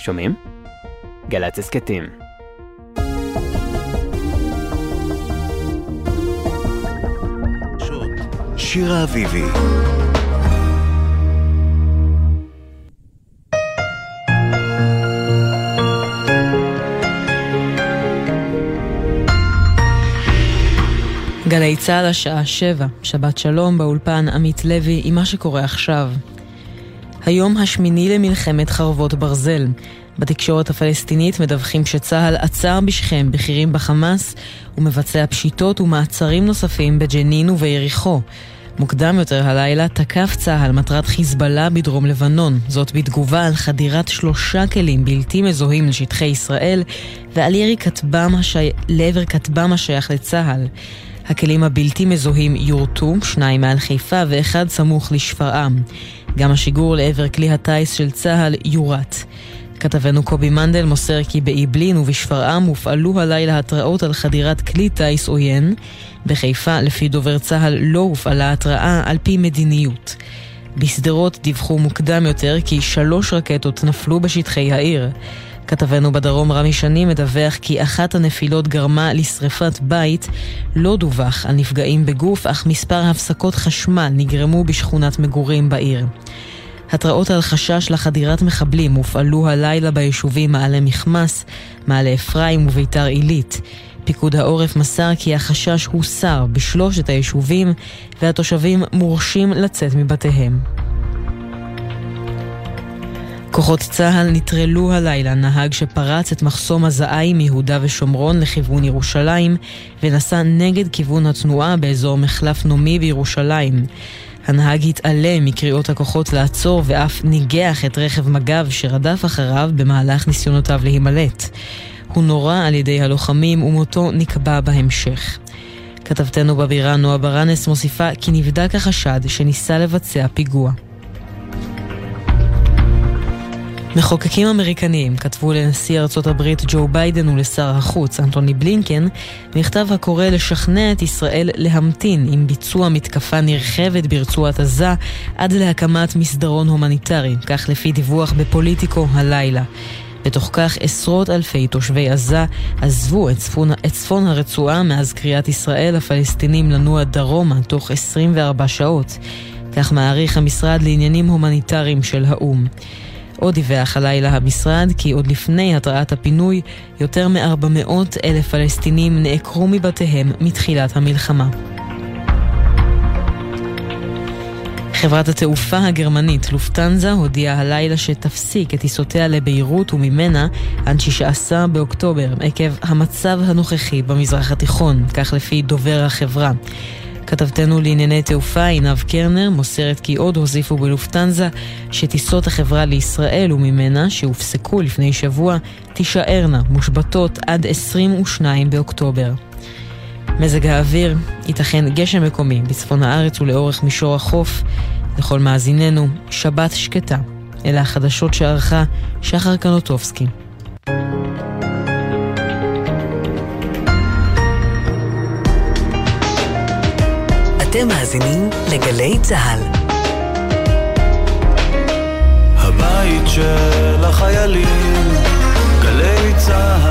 שומעים? גל"צ הסכתים. שירה אביבי גלי צה"ל השעה שבע, שבת שלום באולפן עמית לוי עם מה שקורה עכשיו. היום השמיני למלחמת חרבות ברזל. בתקשורת הפלסטינית מדווחים שצה"ל עצר בשכם בכירים בחמאס ומבצע פשיטות ומעצרים נוספים בג'נין וביריחו. מוקדם יותר הלילה תקף צה"ל מטרת חיזבאללה בדרום לבנון, זאת בתגובה על חדירת שלושה כלים בלתי מזוהים לשטחי ישראל ועל ירי כטב"ם השי... לעבר כטב"ם השייך לצה"ל. הכלים הבלתי מזוהים יורטו, שניים מעל חיפה ואחד סמוך לשפרעם. גם השיגור לעבר כלי הטיס של צה"ל יורט. כתבנו קובי מנדל מוסר כי באעבלין ובשפרעם הופעלו הלילה התראות על חדירת כלי טיס עוין. בחיפה, לפי דובר צה"ל, לא הופעלה התראה על פי מדיניות. בשדרות דיווחו מוקדם יותר כי שלוש רקטות נפלו בשטחי העיר. כתבנו בדרום רמי שני מדווח כי אחת הנפילות גרמה לשרפת בית. לא דווח על נפגעים בגוף, אך מספר הפסקות חשמל נגרמו בשכונת מגורים בעיר. התראות על חשש לחדירת מחבלים הופעלו הלילה ביישובים מעלה מכמס, מעלה אפרים וביתר עילית. פיקוד העורף מסר כי החשש הוסר בשלושת היישובים והתושבים מורשים לצאת מבתיהם. כוחות צה"ל נטרלו הלילה נהג שפרץ את מחסום הזעיים מיהודה ושומרון לכיוון ירושלים ונסע נגד כיוון התנועה באזור מחלף נעמי בירושלים. הנהג התעלם מקריאות הכוחות לעצור ואף ניגח את רכב מג"ב שרדף אחריו במהלך ניסיונותיו להימלט. הוא נורה על ידי הלוחמים ומותו נקבע בהמשך. כתבתנו בבירה נועה ברנס מוסיפה כי נבדק החשד שניסה לבצע פיגוע. מחוקקים אמריקניים כתבו לנשיא ארצות הברית ג'ו ביידן ולשר החוץ אנטוני בלינקן מכתב הקורא לשכנע את ישראל להמתין עם ביצוע מתקפה נרחבת ברצועת עזה עד להקמת מסדרון הומניטרי, כך לפי דיווח בפוליטיקו הלילה. בתוך כך עשרות אלפי תושבי עזה עזבו את צפון, את צפון הרצועה מאז קריאת ישראל לפלסטינים לנוע דרומה תוך 24 שעות. כך מעריך המשרד לעניינים הומניטריים של האו"ם. עוד דיווח הלילה המשרד כי עוד לפני התרעת הפינוי, יותר מ-400 אלף פלסטינים נעקרו מבתיהם מתחילת המלחמה. חברת התעופה הגרמנית לופטנזה הודיעה הלילה שתפסיק את טיסותיה לביירות וממנה עד 16 באוקטובר עקב המצב הנוכחי במזרח התיכון, כך לפי דובר החברה. כתבתנו לענייני תעופה עינב קרנר מוסרת כי עוד הוסיפו בלופטנזה שטיסות החברה לישראל וממנה, שהופסקו לפני שבוע, תישארנה מושבתות עד 22 באוקטובר. מזג האוויר, ייתכן גשם מקומי בצפון הארץ ולאורך מישור החוף. לכל מאזיננו, שבת שקטה. אלה החדשות שערכה שחר קנוטובסקי. אתם מאזינים לגלי צה"ל. הבית של החיילים, גלי צה"ל.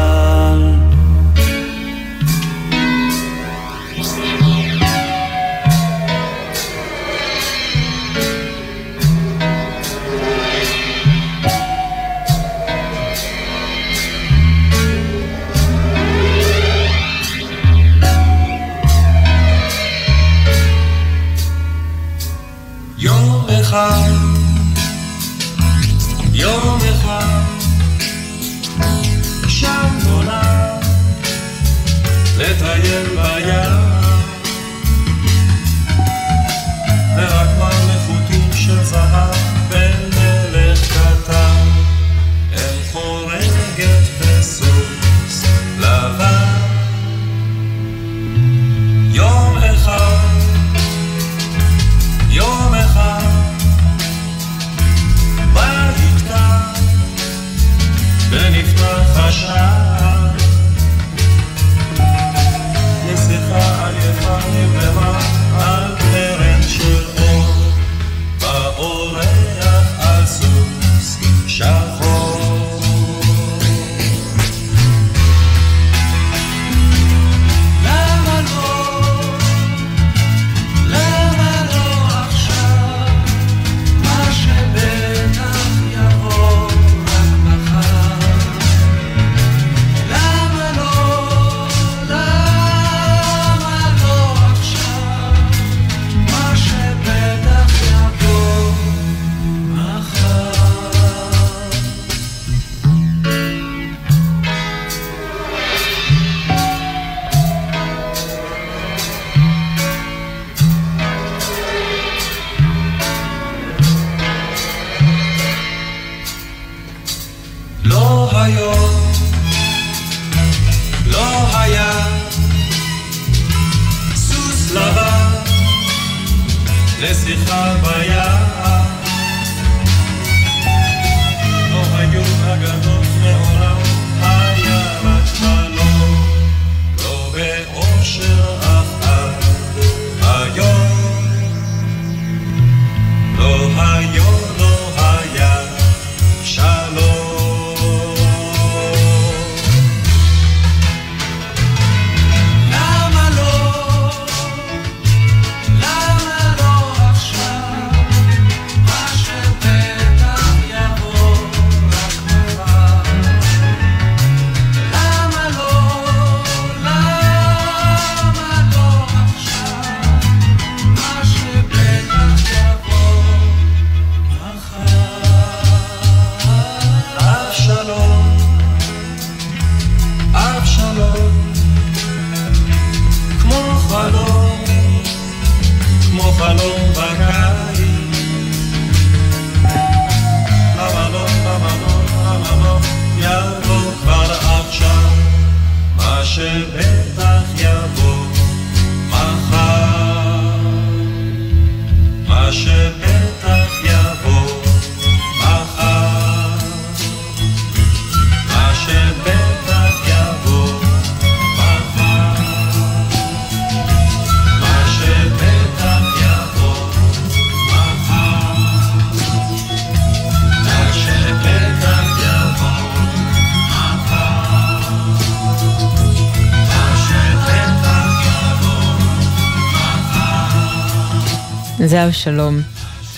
זהו שלום.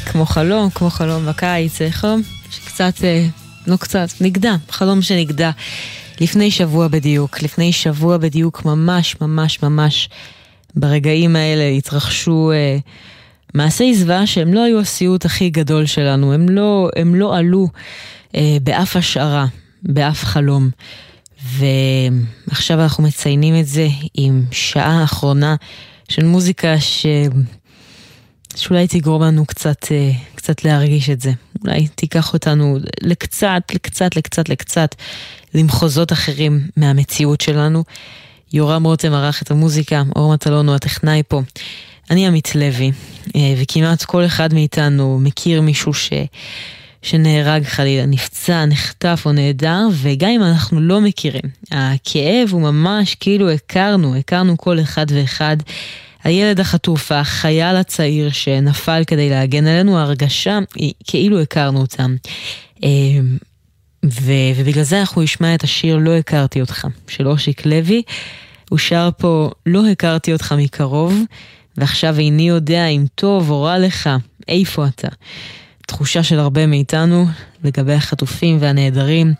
כמו חלום, כמו חלום בקיץ, זה חלום שקצת, אה, לא קצת, נגדע, חלום שנגדע. לפני שבוע בדיוק, לפני שבוע בדיוק, ממש ממש ממש ברגעים האלה התרחשו אה, מעשי זוועה שהם לא היו הסיוט הכי גדול שלנו, הם לא, הם לא עלו אה, באף השערה, באף חלום. ועכשיו אנחנו מציינים את זה עם שעה אחרונה של מוזיקה ש... שאולי תגרום לנו קצת, אה, קצת להרגיש את זה. אולי תיקח אותנו לקצת, לקצת, לקצת, לקצת, למחוזות אחרים מהמציאות שלנו. יורם רותם ערך את המוזיקה, אור מטלון הוא הטכנאי פה. אני עמית לוי, אה, וכמעט כל אחד מאיתנו מכיר מישהו ש... שנהרג חלילה, נפצע, נחטף או נעדר, וגם אם אנחנו לא מכירים, הכאב הוא ממש כאילו הכרנו, הכרנו כל אחד ואחד. הילד החטוף, החייל הצעיר שנפל כדי להגן עלינו, ההרגשה היא כאילו הכרנו אותם. אה, ו- ובגלל זה אנחנו נשמע את השיר "לא הכרתי אותך" של אושיק לוי. הוא שר פה "לא הכרתי אותך מקרוב, ועכשיו איני יודע אם טוב או רע לך, איפה אתה?" תחושה של הרבה מאיתנו לגבי החטופים והנעדרים,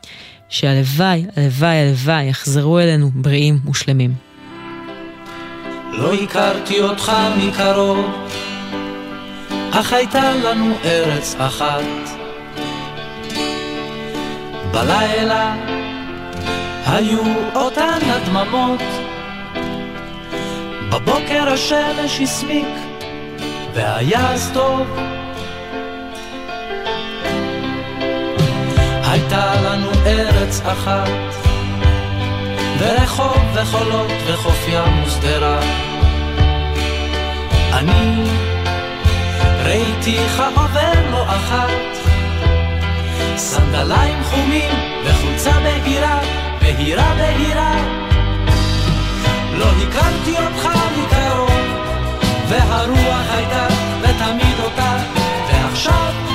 שהלוואי, הלוואי, הלוואי יחזרו אלינו בריאים ושלמים. לא הכרתי אותך מקרוב, אך הייתה לנו ארץ אחת. בלילה היו אותן הדממות, בבוקר השמש הסמיק, והיה אז טוב. הייתה לנו ארץ אחת, ורחוב וחולות וחוף ים ושדרה. אני ראיתיך עובר לא אחת, סנדליים חומים וחולצה בהירה, בהירה בהירה. לא הכרתי אותך מקרוב, והרוח הייתה ותמיד אותה, ועכשיו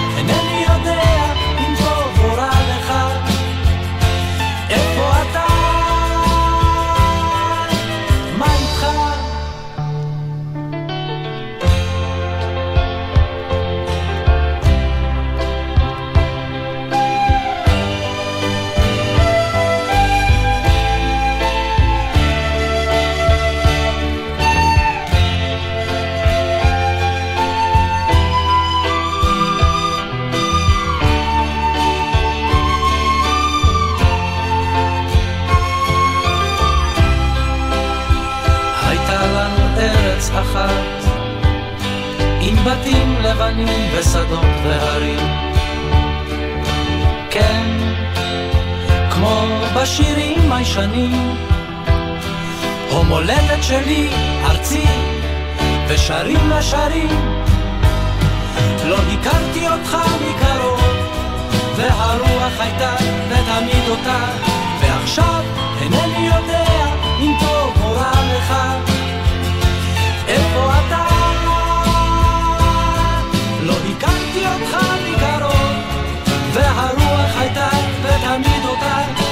לבנים ושדות והרים. כן, כמו בשירים הישנים, הומולדת שלי, ארצי, ושרים לשרים. לא הכרתי אותך מקרוב, והרוח הייתה ותמיד אותה, ועכשיו אינני יודע אם טוב או רע לך. איפה אתה? saudade.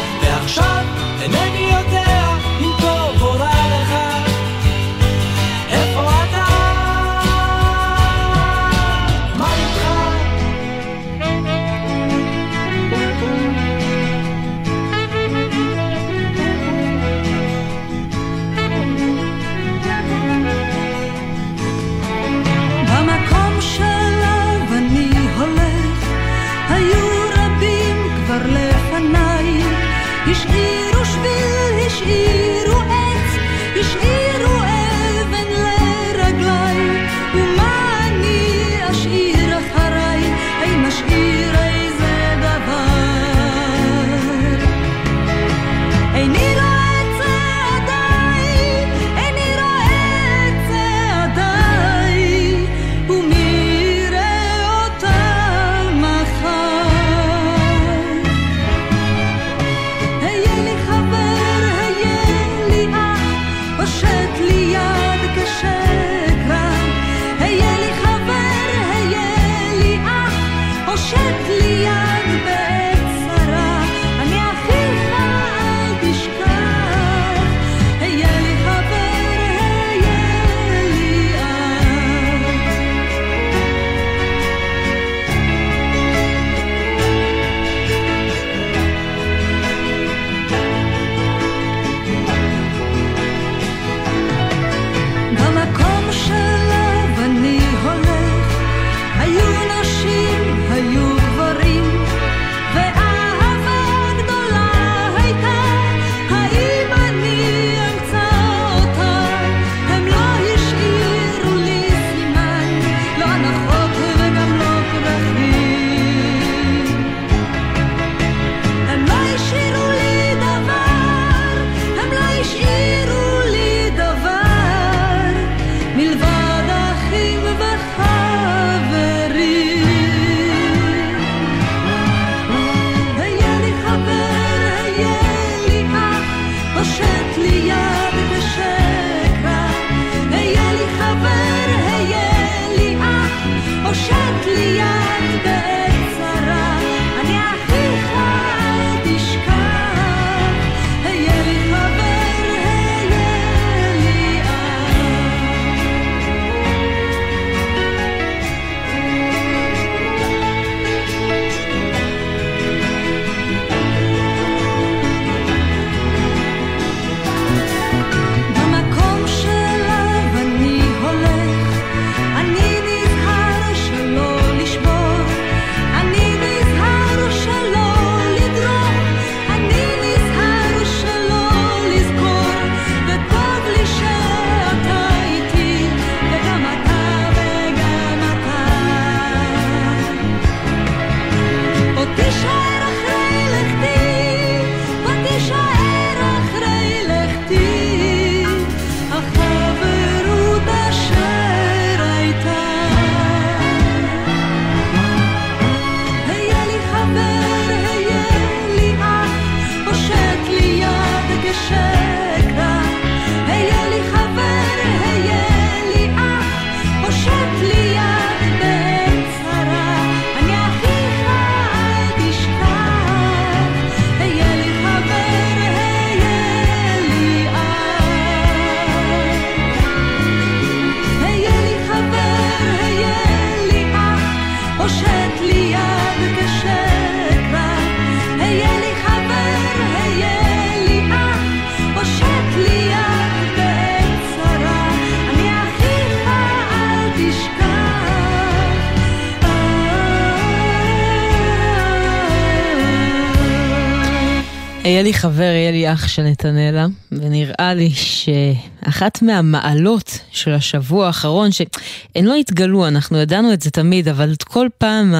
היה לי חבר, היה לי אח של נתנאלה, ונראה לי שאחת מהמעלות של השבוע האחרון, שהן לא התגלו, אנחנו ידענו את זה תמיד, אבל כל פעם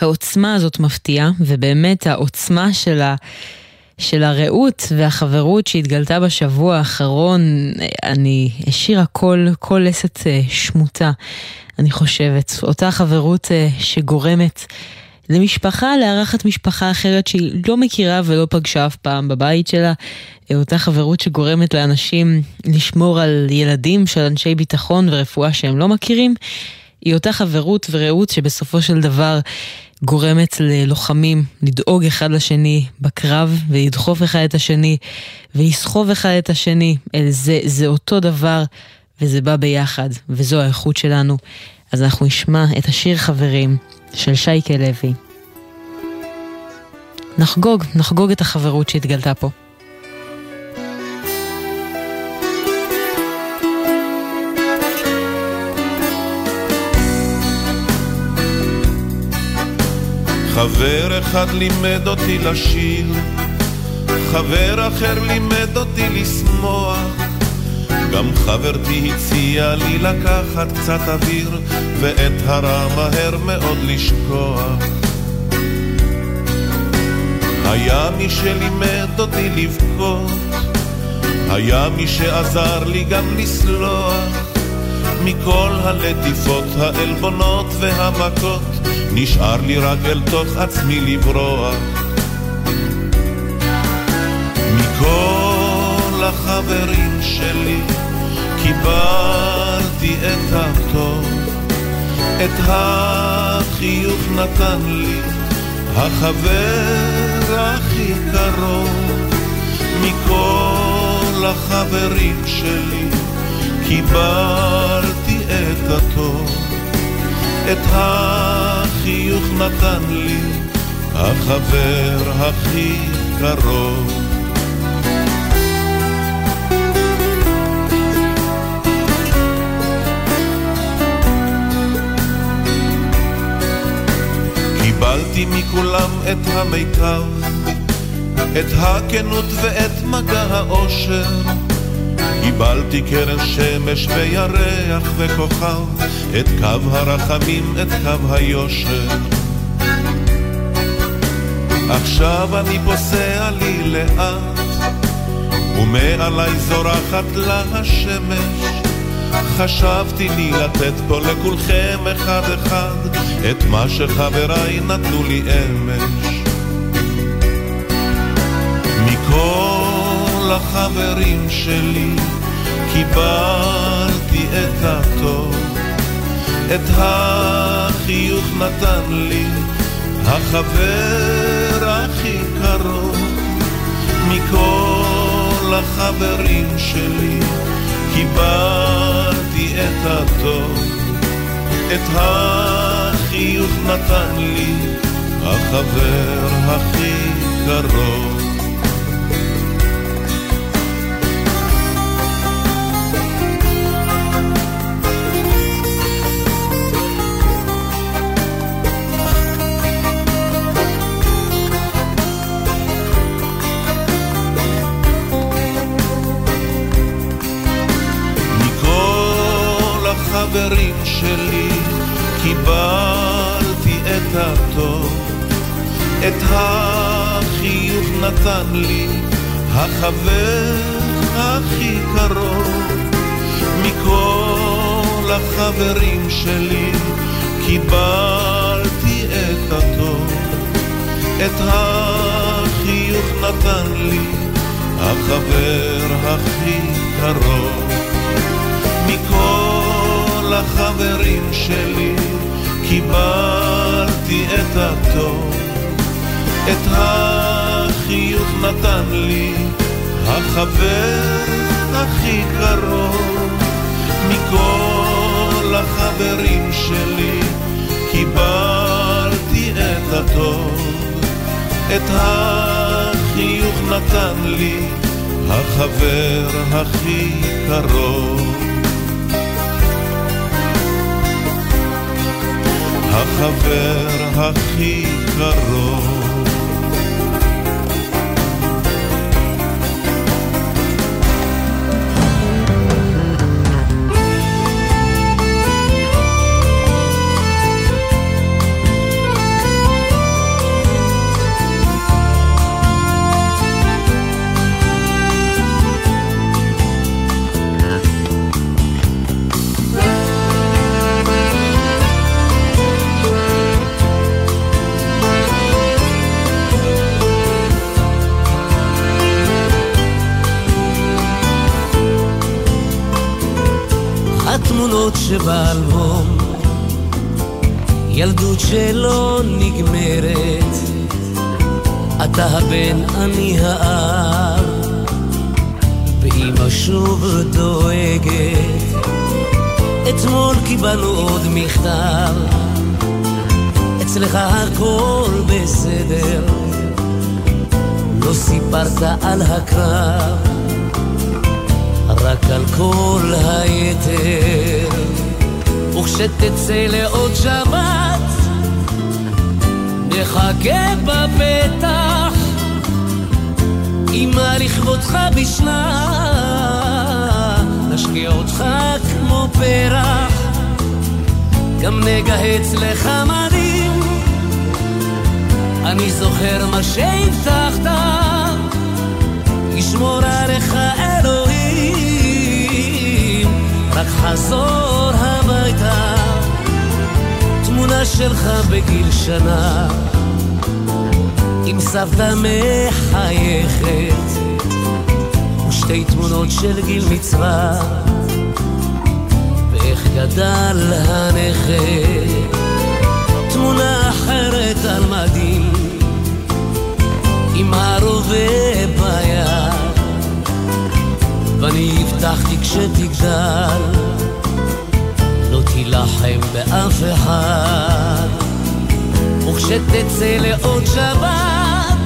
העוצמה הזאת מפתיעה, ובאמת העוצמה של ה... של הרעות והחברות שהתגלתה בשבוע האחרון, אני השאירה כל, כל לסת אה, שמוטה, אני חושבת. אותה חברות אה, שגורמת למשפחה לארחת משפחה אחרת שהיא לא מכירה ולא פגשה אף פעם בבית שלה. אה, אותה חברות שגורמת לאנשים לשמור על ילדים של אנשי ביטחון ורפואה שהם לא מכירים. היא אותה חברות ורעות שבסופו של דבר גורמת ללוחמים לדאוג אחד לשני בקרב ולדחוף אחד את השני ולסחוב אחד את השני. זה, זה אותו דבר וזה בא ביחד וזו האיכות שלנו. אז אנחנו נשמע את השיר חברים של שייקה לוי. נחגוג, נחגוג את החברות שהתגלתה פה. חבר אחד לימד אותי לשיר, חבר אחר לימד אותי לשמוח, גם חברתי הציעה לי לקחת קצת אוויר, ואת הרע מהר מאוד לשכוח. היה מי שלימד אותי לבכות, היה מי שעזר לי גם לסלוח, מכל הלטיפות, העלבונות והמכות, נשאר לי רק אל תוך עצמי לברוח. מכל החברים שלי קיבלתי את הטוב, את החיוך נתן לי החבר הכי קרוב. מכל החברים שלי קיבלתי את הטוב, את החיוך נתן לי החבר הכי קרוב. קיבלתי מכולם את המיטב, את הכנות ואת מגע האושר. קיבלתי קרן שמש וירח וכוכב, את קו הרחמים, את קו היושר. עכשיו אני פוסע לי לאט, ומעלי זורחת לה השמש. חשבתי לי לתת פה לכולכם אחד אחד, את מה שחבריי נתנו לי אמש. מכל החברים שלי קיבלתי את הטוב, את החיוך נתן לי החבר הכי קרוב. מכל החברים שלי קיבלתי את הטוב, את החיוך נתן לי החבר הכי קרוב. את החיוך נתן לי החבר הכי קרוב. מכל החברים שלי קיבלתי את הטוב, את החיוך נתן לי החבר הכי קרוב. מכל החברים שלי קיבלתי את הטוב, את החיוך נתן לי החבר הכי קרוב. מכל החברים שלי קיבלתי את הטוב, את החיוך נתן לי החבר הכי קרוב. החבר הכי קרוב. על הקרב, רק על כל היתר. וכשתצא לעוד שבת, נחכה בפתח, אמא לכבודך בשנה, נשקיע אותך כמו פרח, גם נגהץ לך מדים. אני זוכר מה שהבטחת, ישמור עליך אלוהים, רק חזור הביתה, תמונה שלך בגיל שנה, עם סבתא מחייכת, ושתי תמונות של גיל מצווה. ואיך גדל הנכד, תמונה אחרת על מדים, עם הרובה ביד, ואני הבטחתי כשתגדל, לא תילחם באף אחד, וכשתצא לעוד שבת,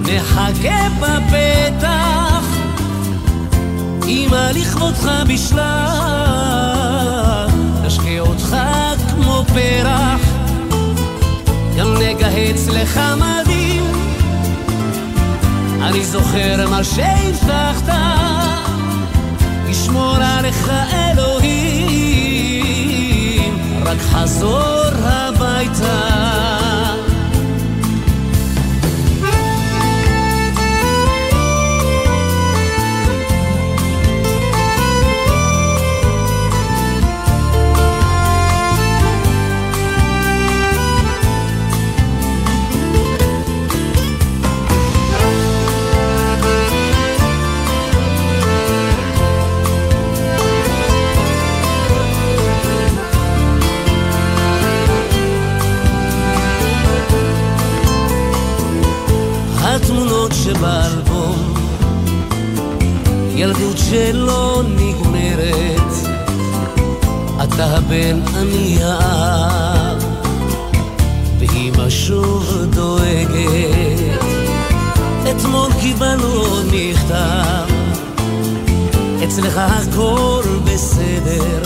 נחכה בפתח. אמא לכבודך בשלה, נשקה אותך כמו פרח, גם נגהץ לך מדים. אני זוכר מה שהבטחת, ישמור עליך אלוהים, רק חזור הביתה. שבאלבום, ילדות שלא נגמרת, אתה הבן, אני האב, ואמא שוב דואגת. אתמול קיבלנו עוד מכתב, אצלך הכל בסדר,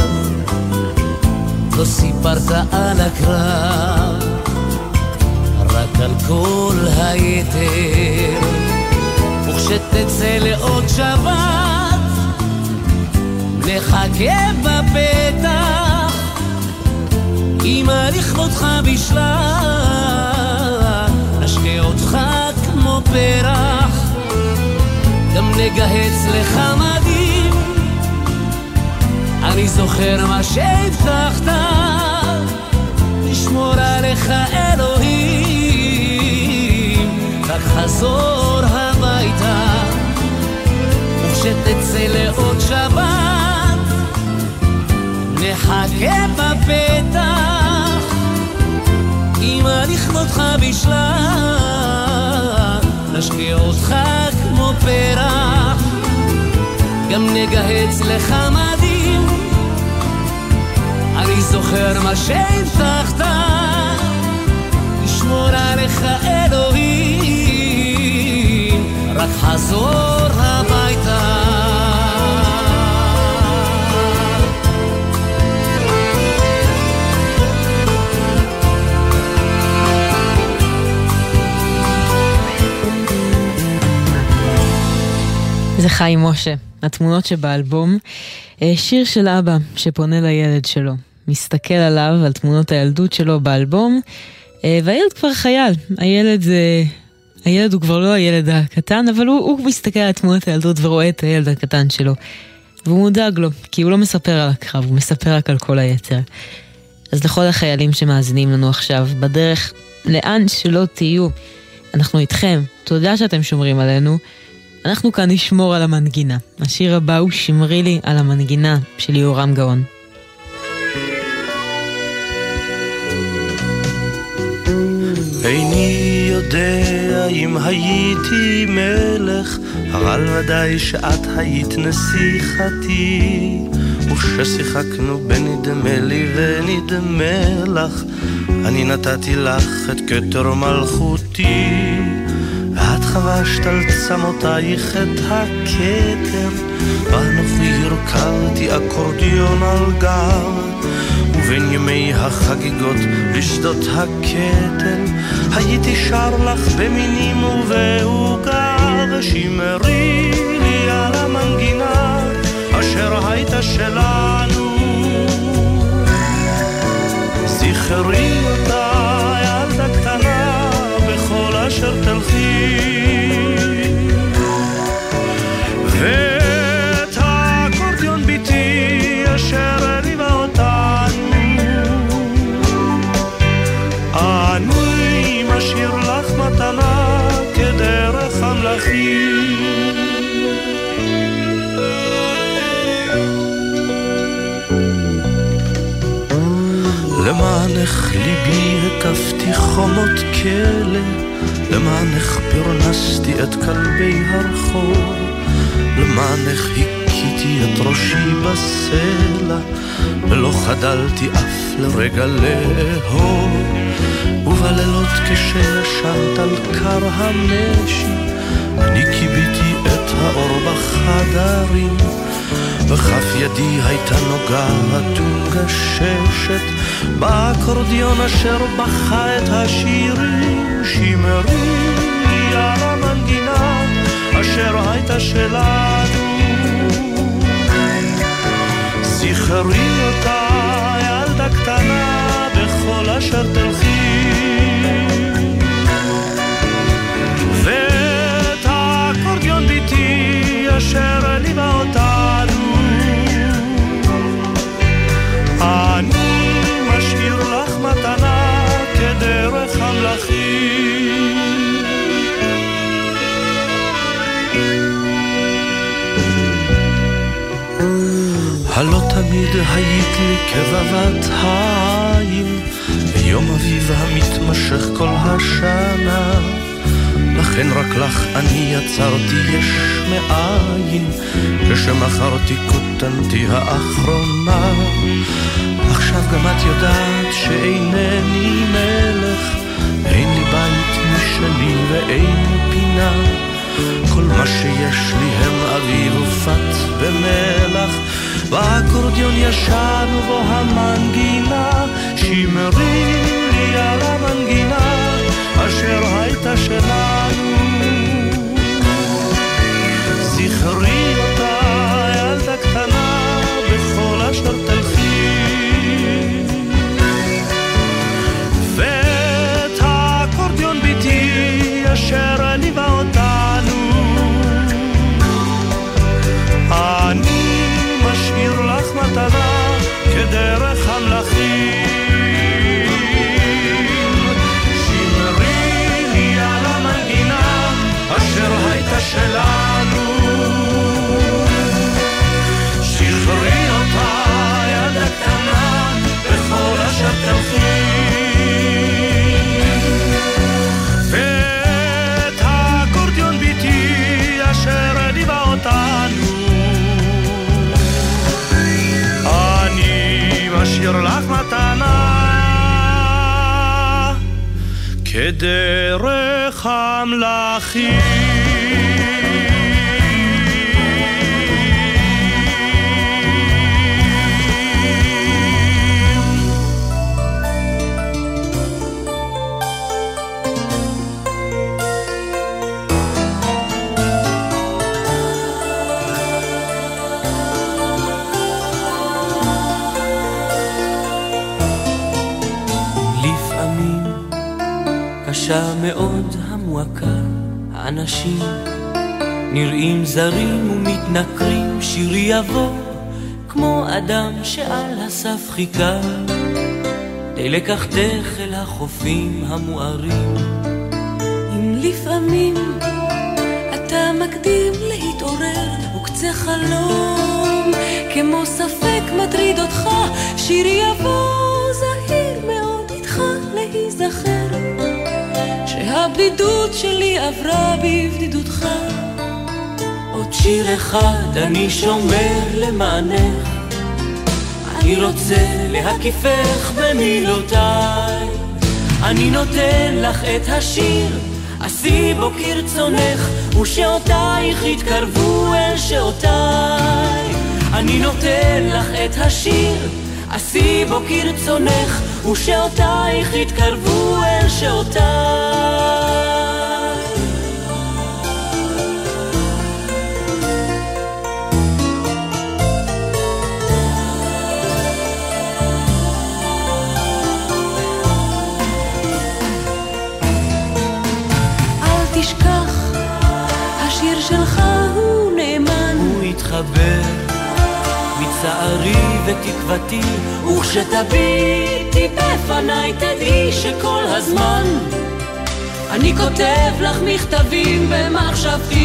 לא סיפרת על הקרב. רק על כל היתר. וכשתצא לעוד שבת, נחכה בפתח, אמא לכבודך בשלה, נשקה אותך כמו פרח, גם נגהץ לך מדים. אני זוכר מה שהבטחת, לשמור עליך אלוהים, רק חזור הביתה, וכשתצא לעוד שבת, נחכה בפתח, אמא לכבודך בשלה, נשקיע אותך כמו פרח, גם נגהץ לך מדים. אני זוכר מה שהבטחת, לשמור עליך רק חזור הביתה. זה חיים משה, התמונות שבאלבום. אה, שיר של אבא שפונה לילד שלו, מסתכל עליו, על תמונות הילדות שלו באלבום, אה, והילד כבר חייל. הילד זה... הילד הוא כבר לא הילד הקטן, אבל הוא, הוא מסתכל על תמונות הילדות ורואה את הילד הקטן שלו. והוא מודאג לו, כי הוא לא מספר על הקרב, הוא מספר רק על כל היתר. אז לכל החיילים שמאזינים לנו עכשיו, בדרך לאן שלא תהיו, אנחנו איתכם, תודה שאתם שומרים עלינו, אנחנו כאן נשמור על המנגינה. השיר הבא הוא שמרי לי על המנגינה של יהורם גאון. איני יודע אם הייתי מלך, אבל ודאי שאת היית נסיכתי. וכששיחקנו בנדמה לי ונדמה לך, אני נתתי לך את כתר מלכותי. ואת חבשת על צמותייך את הכתר, ואנוכי הרכבתי אקורדיון על גב. ובין ימי החגיגות בשדות הקטל הייתי שר לך במינים ובעוגה ושמרי לי על המנגינה אשר הייתה שלנו. זכרי אותה ילדה קטנה בכל אשר תלכי למענך ליבי הקפתי חומות כלא, למענך פרנסתי את כלבי הרחוב, למענך הכיתי את ראשי בסלע, ולא חדלתי אף לרגע לאהוב. ובלילות כשישנת על קר המשי, אני כיביתי את האור בחדרים. וכף ידי הייתה נוגעת ומגששת באקורדיון אשר בכה את השירים שמרי על המנגינה אשר הייתה שלנו. זכרי אותה ילדה קטנה בכל אשר תלכי היית לי כבבת העין ביום אביב המתמשך כל השנה. לכן רק לך אני יצרתי יש מאין כשמכרתי כותנתי האחרונה. עכשיו גם את יודעת שאינני מלך אין לי בית משלי ואין לי פינה. כל מה שיש לי הם אביב ופת במלח באקורדיון ישן ובו המנגינה שמרי לי על המנגינה אשר הייתה שלנו. זכרי אותה ילדה קטנה בכל אשר תלכי. ואת האקורדיון ביתי אשר כדרך המלכים קשה מאוד המועקה, האנשים נראים זרים ומתנכרים, שירי יבוא כמו אדם שעל הסף חיכה, כדי לקחתך אל החופים המוארים. אם לפעמים אתה מקדים זה חלום, כמו ספק מטריד אותך, שיר יבוא זהיר מאוד איתך להיזכר, שהבדידות שלי עברה בבדידותך. עוד שיר אחד אני שומר למענך, אני רוצה להקיפך במילותיי, אני נותן לך את השיר. עשי בו כרצונך, ושעותייך יתקרבו אל שעותיי. אני נותן לך את השיר, עשי בו כרצונך, ושעותייך יתקרבו אל שעותיי. להתחבר מצערי ותקוותי, וכשתביטי בפניי תדעי שכל הזמן אני כותב לך מכתבים במחשבתי.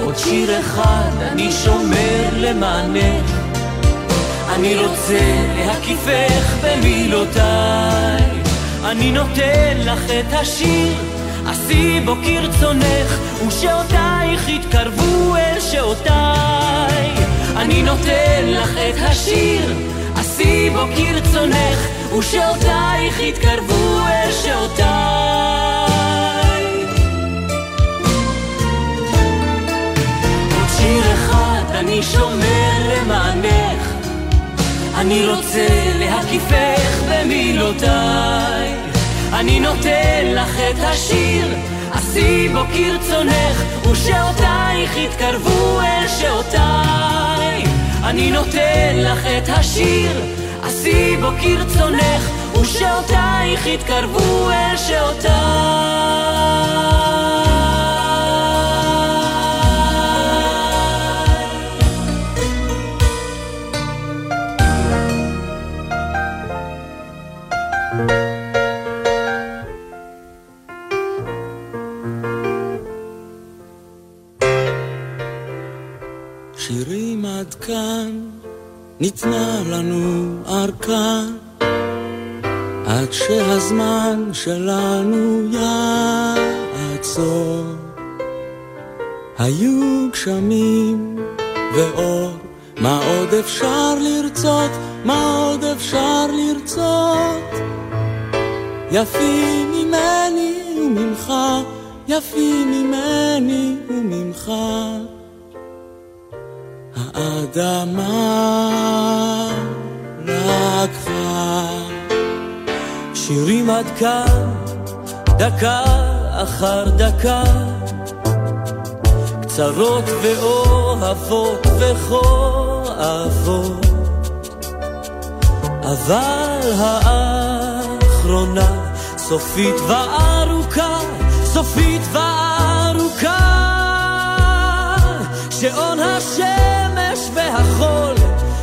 עוד שיר אחד אני שומר למענך, אני רוצה להקיפך במילותיי. אני נותן לך את השיר עשי בו כרצונך, ושעותייך יתקרבו אל שעותיי. אני נותן לך את השיר, עשי בו כרצונך, ושעותייך יתקרבו אל שעותיי. עוד שיר אחד אני שומר למענך, אני רוצה להקיפך במילותיי. אני נותן לך את השיר, עשי בו כרצונך, ושעותייך יתקרבו אל שעותיי. אני נותן לך את השיר, עשי בו כרצונך, ושעותייך יתקרבו אל שעותיי. ניתנה לנו ארכה עד שהזמן שלנו יעצור. היו גשמים ואור, מה עוד אפשר לרצות? מה עוד אפשר לרצות? יפים ממני וממך, יפים ממני וממך. האדמה לקחה שירים עד כאן, דקה אחר דקה, קצרות ואוהבות וכואבות, אבל האחרונה סופית וארוכה, סופית וארוכה, שעון השם והחול,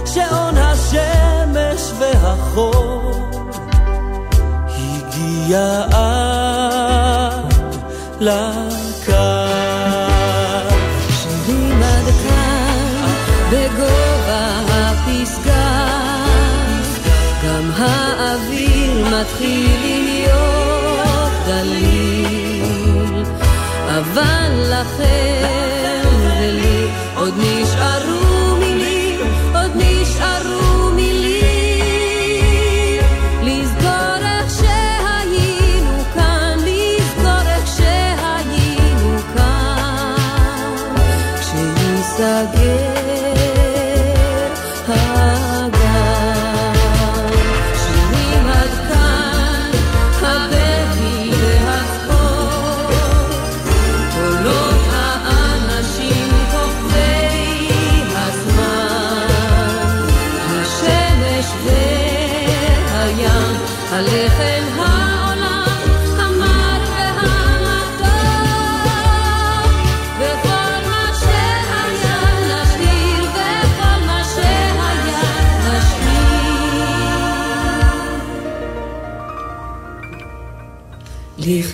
שעון השמש והחול, הגיע עד לקו. שומעים עד כאן בגובה הפסגה, גם האוויר מתחיל להיות דליל, אבל לכם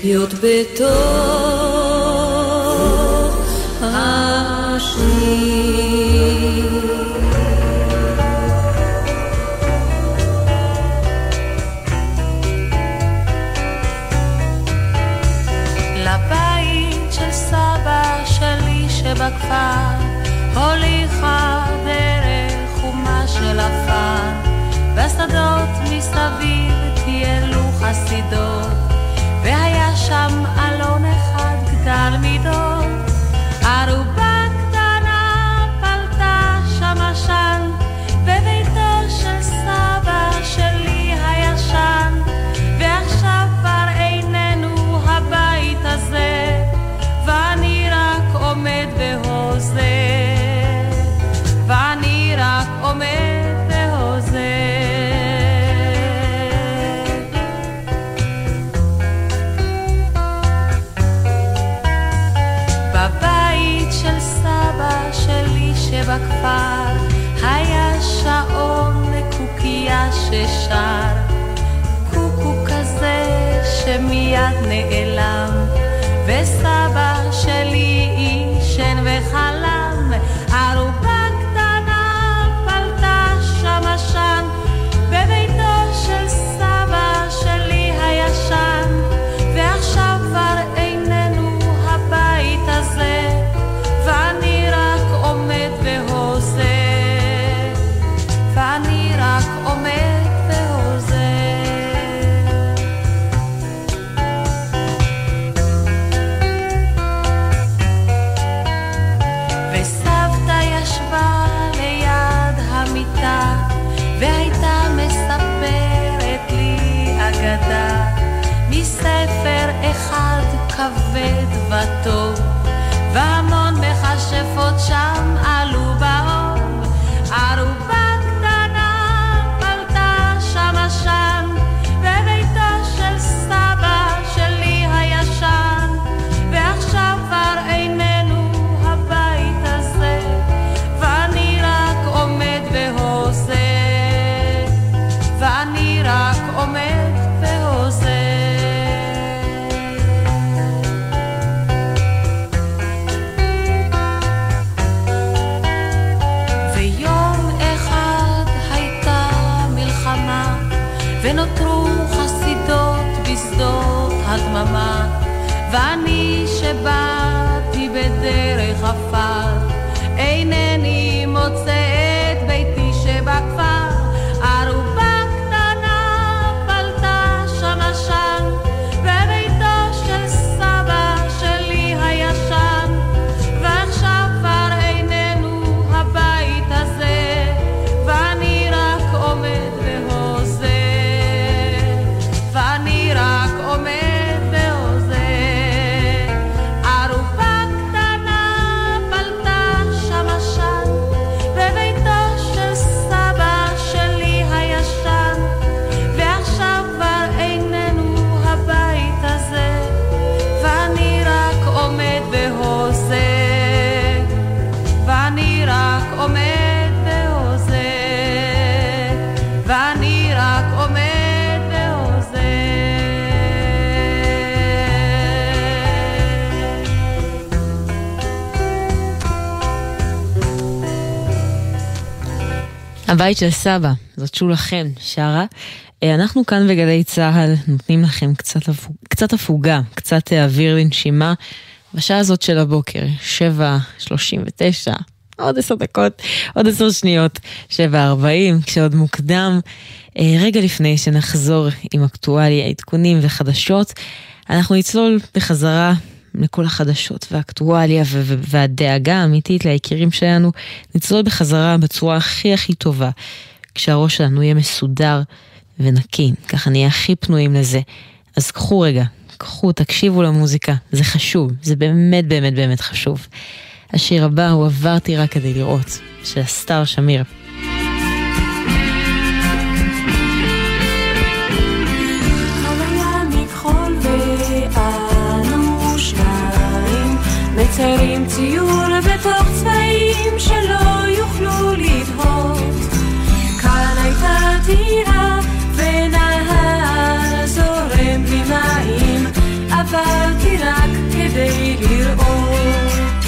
לחיות בתוך השיר. לבית של סבא שלי שבכפר הוליכה דרך חומה של עפר, בשדות מסביב טיילו חסידות. שם אלון אחד גדל מידות ששר קוקו כזה שמיד נעלם וסבא הבית של סבא, זאת שולה חן, שרה. אה, אנחנו כאן בגלי צה"ל נותנים לכם קצת. קצת הפוגה, קצת אה, אוויר לנשימה. בשעה הזאת של הבוקר, 7.39, עוד עשר דקות, עוד עשר שניות, 7.40, כשעוד מוקדם. אה, רגע לפני שנחזור עם אקטואליה, עדכונים וחדשות, אנחנו נצלול בחזרה לכל החדשות והאקטואליה ו- והדאגה האמיתית ליקירים שלנו, נצלול בחזרה בצורה הכי הכי טובה, כשהראש שלנו יהיה מסודר ונקי, ככה נהיה הכי פנויים לזה. אז קחו רגע, קחו, תקשיבו למוזיקה, זה חשוב, זה באמת באמת באמת חשוב. השיר הבא הוא עברתי רק כדי לראות, של הסטאר שמיר. מציירים ציור בתוך צבעים שלא יוכלו לבהות כאן הייתה טירה ונהר זורם בלי מים עברתי רק כדי לראות.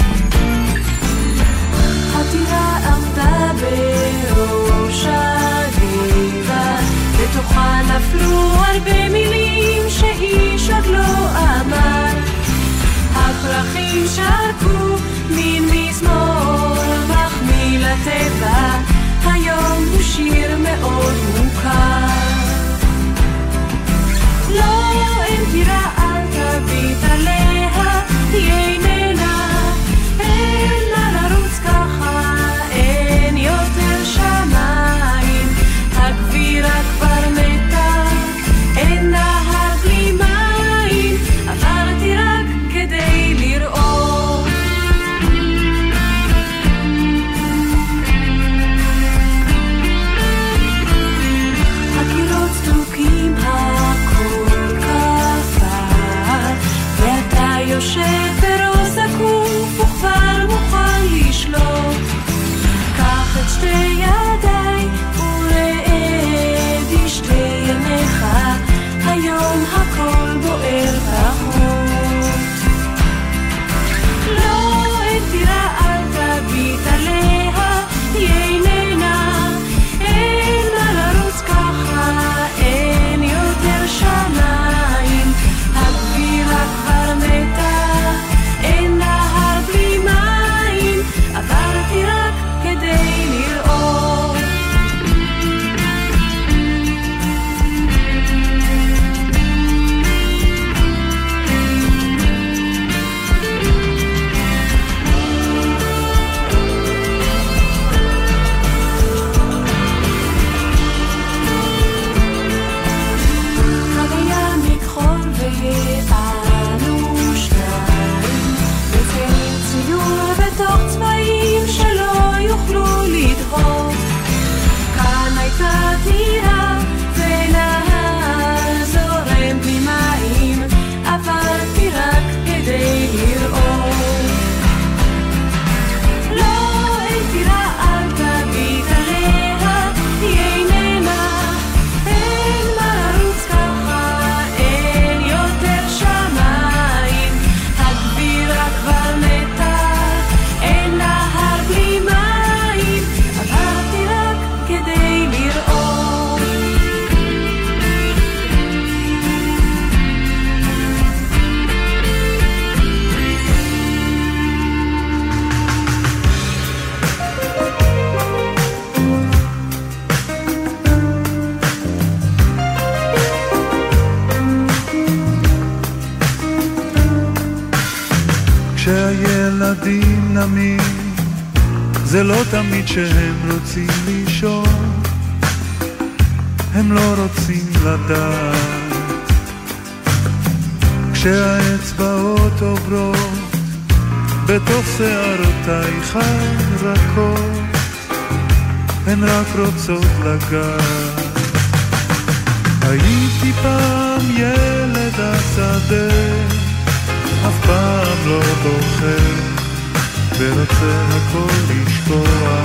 הטירה עמדה בראש הגבעה בתוכה נפלו הרבה מילים שאיש עוד לא אמר הפרחים שרקו, מן מזמור מחמיא לטבע. שערותייך הרכות, הן רק רוצות לגעת. הייתי פעם ילד השדה אף פעם לא בוחר ורוצה הכל לשקוע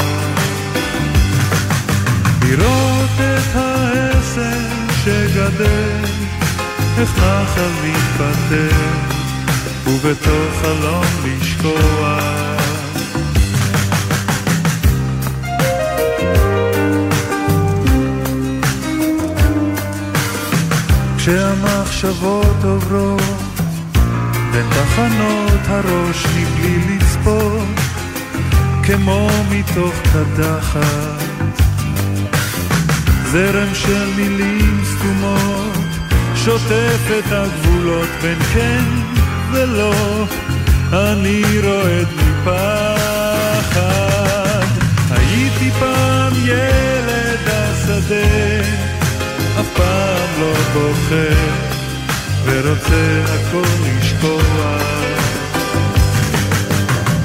לראות את העשן שגדל איך נחל מתפטר ובתוך חלום לשקוע כשהמחשבות עוברות בין תחנות הראש מבלי לצפות, כמו מתוך קדחת. זרם של מילים סתומות, שוטף את הגבולות בין כן ולא, אני רועד מפחד. הייתי פעם ילד השדה, פעם לא בוחר. ורוצה הכל לשקוע.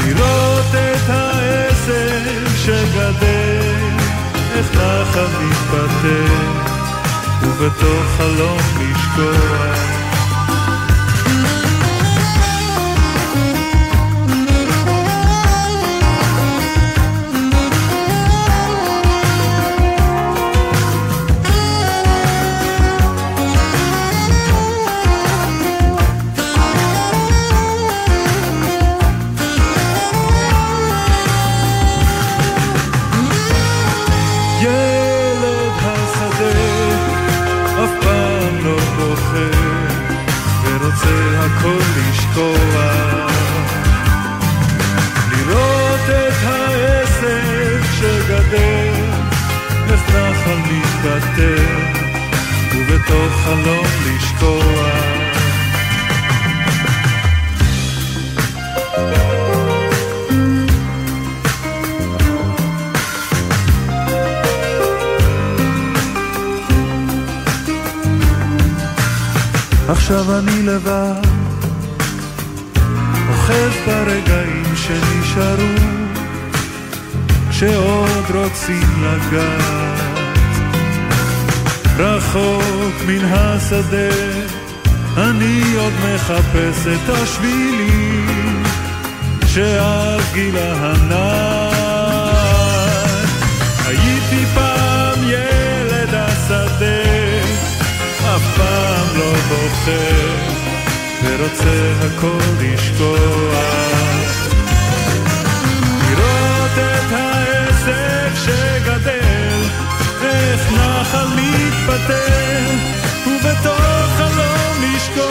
לראות את העשן שגדל, איך נחל מתפתח, ובתוך חלום לשקוע. לגעת. רחוק מן השדה, אני עוד מחפש את השבילים, שעל גיל ההנאה. הייתי פעם ילד השדה, אף פעם לא בוחר, ורוצה הכל לשכוח. לראות את העסק שגדל, איך נחל מתפטר, ובתוך חלום לשכוח.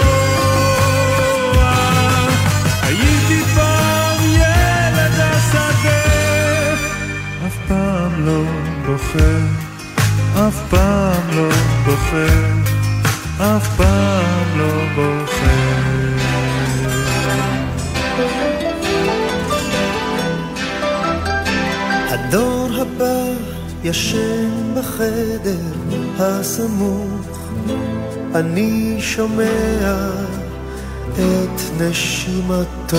הייתי פעם ילד השדה, אף פעם לא בוחר, אף פעם לא בוחר. אף פעם לא בוחר. ישן בחדר הסמוך, אני שומע את נשימתו.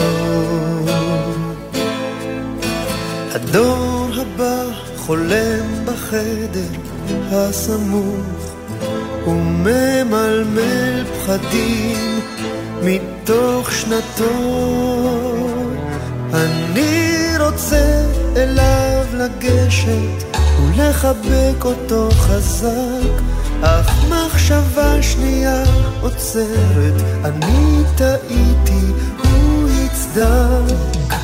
הדור הבא חולם בחדר הסמוך, וממלמל פחדים מתוך שנתו. אני רוצה אליו לגשת ולחבק אותו חזק, אך מחשבה שנייה עוצרת, אני טעיתי, הוא יצדק.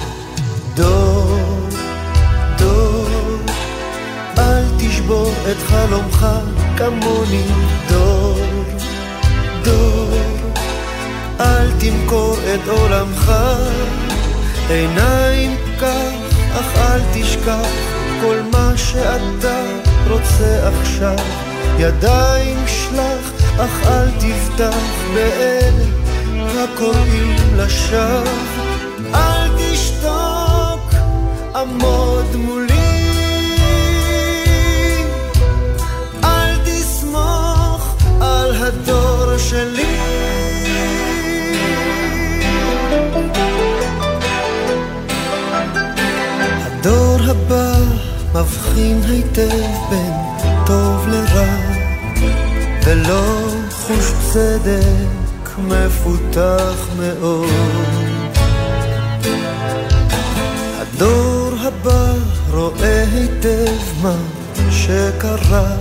דור, דור, אל תשבור את חלומך כמוני. דור, דור, אל תמכור את עולמך, עיניים כך, אך אל תשכח כל מה שאתה רוצה עכשיו, ידיים שלח, אך אל תבטח באלה הקוראים לשווא, אל תשתוק, עמוד מולי. הדור שלי. מבחין היטב בין טוב לרע, ולא חוש צדק מפותח מאוד. הדור הבא רואה היטב מה שקרה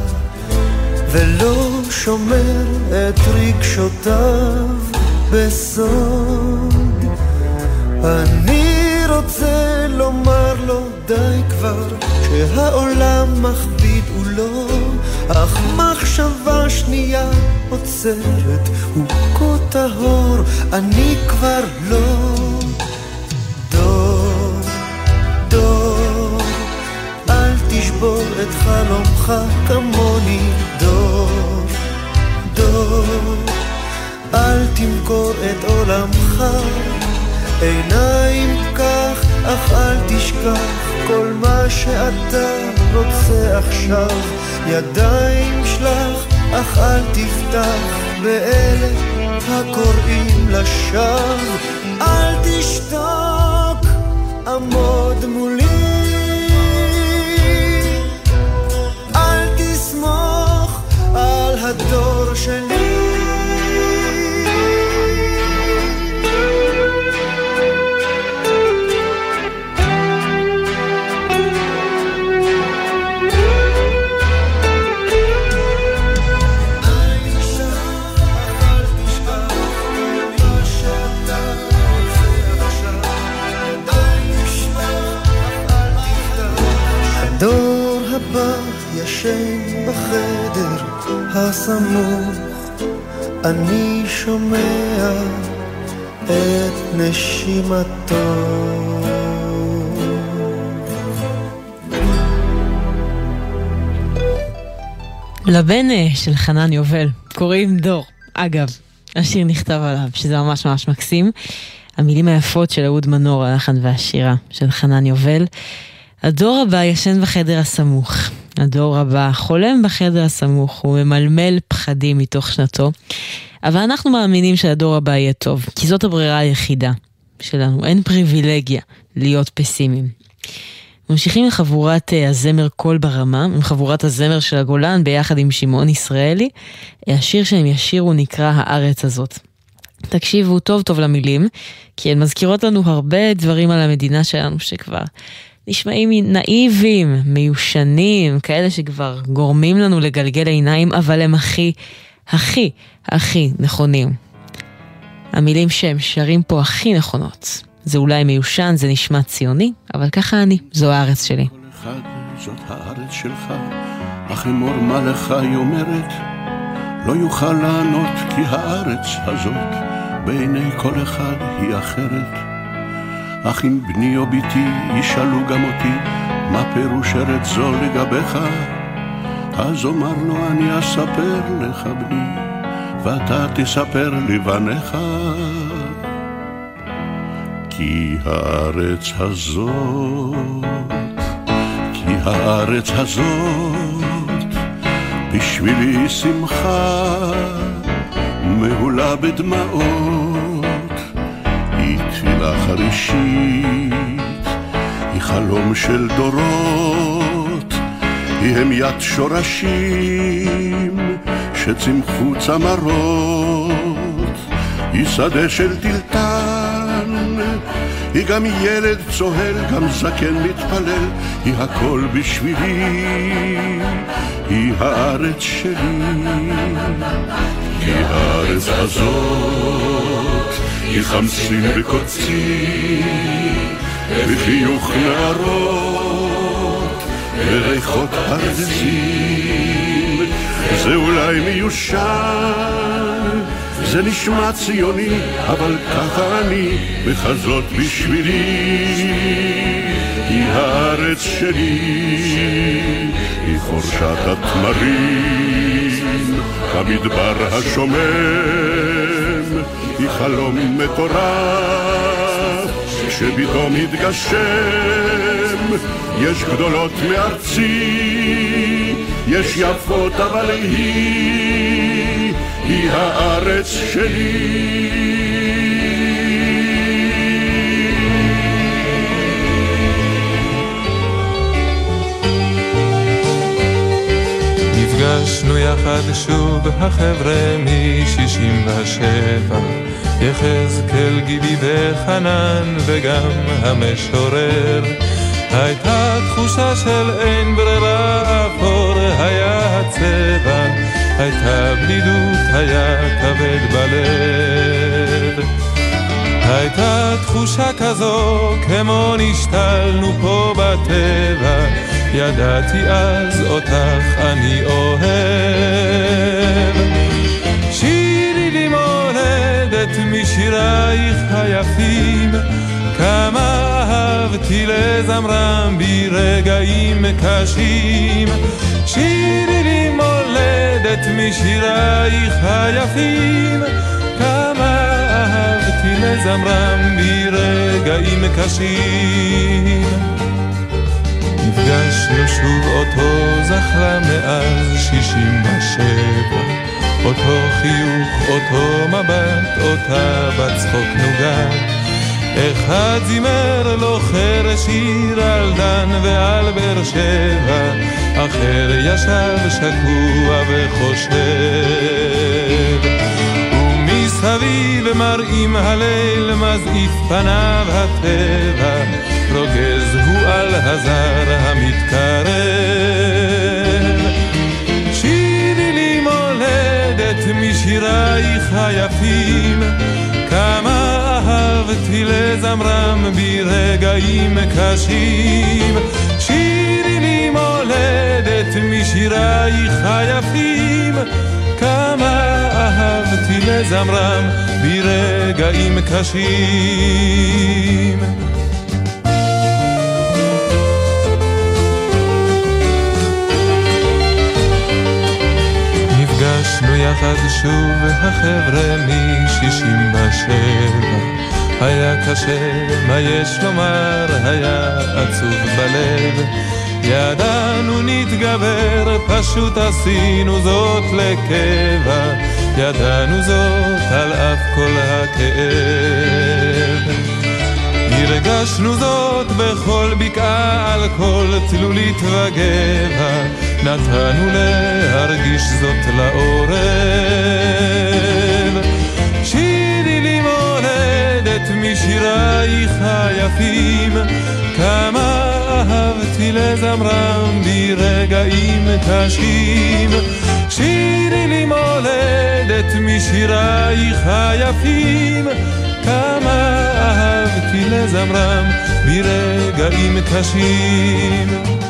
ולא שומר את רגשותיו בסוד. אני רוצה לומר לו די כבר, שהעולם מכביד הוא לא, אך מחשבה שנייה עוצרת, הוא כה טהור, אני כבר לא. דור, דור, אל תשבור את חלומך כמוני, דור, דור, אל תמכור את עולמך, עיניים כך, אך אל תשכח כל מה שאתה רוצה עכשיו, ידיים שלח, אך אל תפתח באלה הקוראים לשווא, אל תשתוק, עמוד מולי. אל תסמוך על הדור שלי. אני שומע את נשימתו. לבן אה, של חנן יובל קוראים דור. אגב, השיר נכתב עליו, שזה ממש ממש מקסים. המילים היפות של אהוד מנור, הלחן והשירה של חנן יובל. הדור הבא ישן בחדר הסמוך. הדור הבא חולם בחדר הסמוך, הוא ממלמל פחדים מתוך שנתו. אבל אנחנו מאמינים שהדור הבא יהיה טוב, כי זאת הברירה היחידה שלנו. אין פריבילגיה להיות פסימיים. ממשיכים עם חבורת אה, הזמר קול ברמה, עם חבורת הזמר של הגולן ביחד עם שמעון ישראלי. השיר שהם ישירו נקרא הארץ הזאת. תקשיבו טוב טוב למילים, כי הן מזכירות לנו הרבה דברים על המדינה שלנו שכבר נשמעים נאיבים, מיושנים, כאלה שכבר גורמים לנו לגלגל עיניים, אבל הם הכי, הכי, הכי נכונים. המילים שהם שרים פה הכי נכונות. זה אולי מיושן, זה נשמע ציוני, אבל ככה אני, זו הארץ שלי. כל אחד זאת הארץ שלך, אך אמור מה לך היא אומרת, לא יוכל לענות כי הארץ הזאת בעיני כל אחד היא אחרת. אך אם בני או בתי ישאלו גם אותי, מה פירוש ארץ זו לגביך? אז אומר לו אני אספר לך בני, ואתה תספר לבניך. כי הארץ הזאת, כי הארץ הזאת, בשבילי שמחה מהולה בדמעות, היא תפילה חרישית, היא חלום של דורות, היא המיית שורשים שצמחו צמרות, היא שדה של טלטן, היא גם ילד צוהל, גם זקן מתפלל, היא הכל בשבילי, היא הארץ שלי. כי הארץ הזאת חמסין וקוצים, וחיוך נערות, וריחות ארזים, זה אולי מיושן. זה נשמע ציוני, אבל ככה אני, וכזאת בשבילי. היא הארץ שלי, היא חורשת התמרים, המדבר השומם, היא חלום מטורף, שפתאום מתגשם, יש גדולות מארצי, יש יפות אבל היא, היא הארץ שלי. נפגשנו יחד שוב החבר'ה מ-67 יחזקאל גיבי וחנן וגם המשורר. הייתה תחושה של אין ברירה אפור היה הצבע. הייתה בדידות היה כבד בלב. הייתה תחושה כזו כמו נשתלנו פה בטבע. ידעתי אז אותך אני אוהב. מולדת משירייך היפים, כמה אהבתי לזמרם ברגעים קשים. שירי לי מולדת משירייך היפים, כמה אהבתי לזמרם ברגעים קשים. נפגשנו שוב אותו זכרה מאז שישים ושבע אותו חיוך, אותו מבט, אותה בצחוק נוגת אחד זימר לו חרש שיר על דן ועל באר שבע אחר ישב שקוע וחושב ומסביב מראים הליל מזעיף פניו הטבע רוגז הוא על הזר המתקרב. משירייך היפים, כמה אהבתי לזמרם ברגעים קשים. שירי לי מולדת משירייך היפים, כמה אהבתי לזמרם ברגעים קשים. שוב החבר'ה משישים ושבע. היה קשה, מה יש לומר, היה עצוב בלב. ידענו נתגבר, פשוט עשינו זאת לקבע. ידענו זאת על אף כל הכאב. הרגשנו זאת בכל בקעה, על כל תלולית וגבע, נתנו להרגיש זאת לעורב. שירי לי מולדת משירייך היפים, כמה אהבתי לזמרם ברגעים קשים. שירי לי מולדת משירייך היפים, כמה אהבתי לזמרם ברגעים קשים.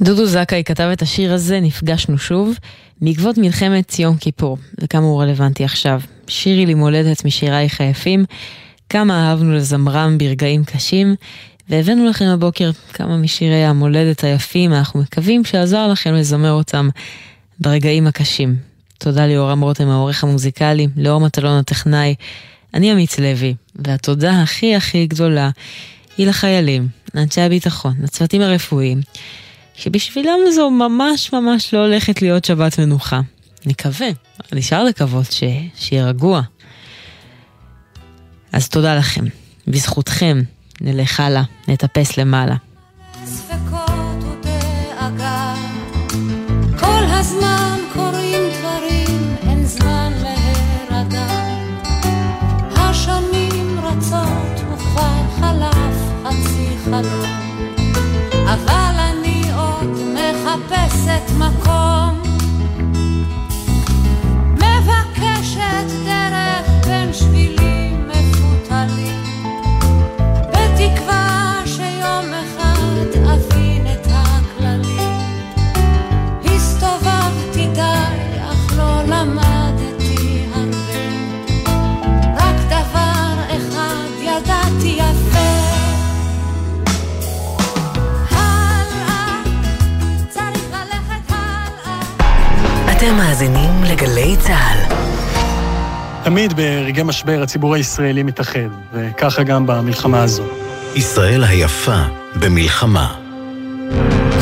דודו זכאי כתב את השיר הזה, נפגשנו שוב, בעקבות מלחמת יום כיפור, וכמה הוא רלוונטי עכשיו. שירי לי מולדת משירייך היפים, כמה אהבנו לזמרם ברגעים קשים, והבאנו לכם הבוקר כמה משירי המולדת היפים, אנחנו מקווים שעזר לכם לזמר אותם ברגעים הקשים. תודה ליאורם רותם העורך המוזיקלי, לאור מטלון הטכנאי, אני עמית לוי, והתודה הכי הכי גדולה היא לחיילים, לאנשי הביטחון, לצוותים הרפואיים. שבשבילם זו ממש ממש לא הולכת להיות שבת מנוחה. נקווה, נשאר לקוות ש... שיהיה רגוע. אז תודה לכם. בזכותכם נלך הלאה, נטפס למעלה. לגלי צה"ל. תמיד ברגעי משבר הציבור הישראלי מתאחד, וככה גם במלחמה הזו. ישראל היפה במלחמה.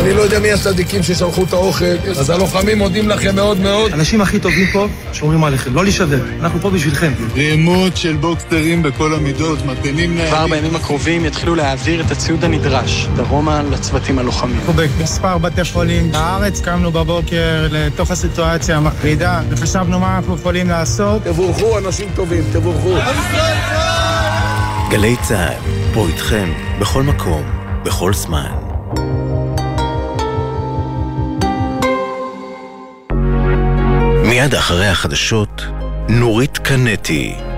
אני לא יודע מי הצדיקים ששלחו את האוכל, אז הלוחמים מודים לכם מאוד מאוד. האנשים הכי טובים פה שומרים עליכם, לא להישבר, אנחנו פה בשבילכם. רימות של בוקסטרים בכל המידות, מטענים ניידים. כבר בימים הקרובים יתחילו להעביר את הציוד הנדרש, דרומה לצוותים הלוחמים. אנחנו במספר בתי חולים בארץ, קמנו בבוקר לתוך הסיטואציה המחרידה, וחשבנו מה אנחנו יכולים לעשות. תבורכו אנשים טובים, תבורכו. גלי צה"ל, פה איתכם, בכל מקום, בכל זמן. מיד אחרי החדשות, נורית קנטי.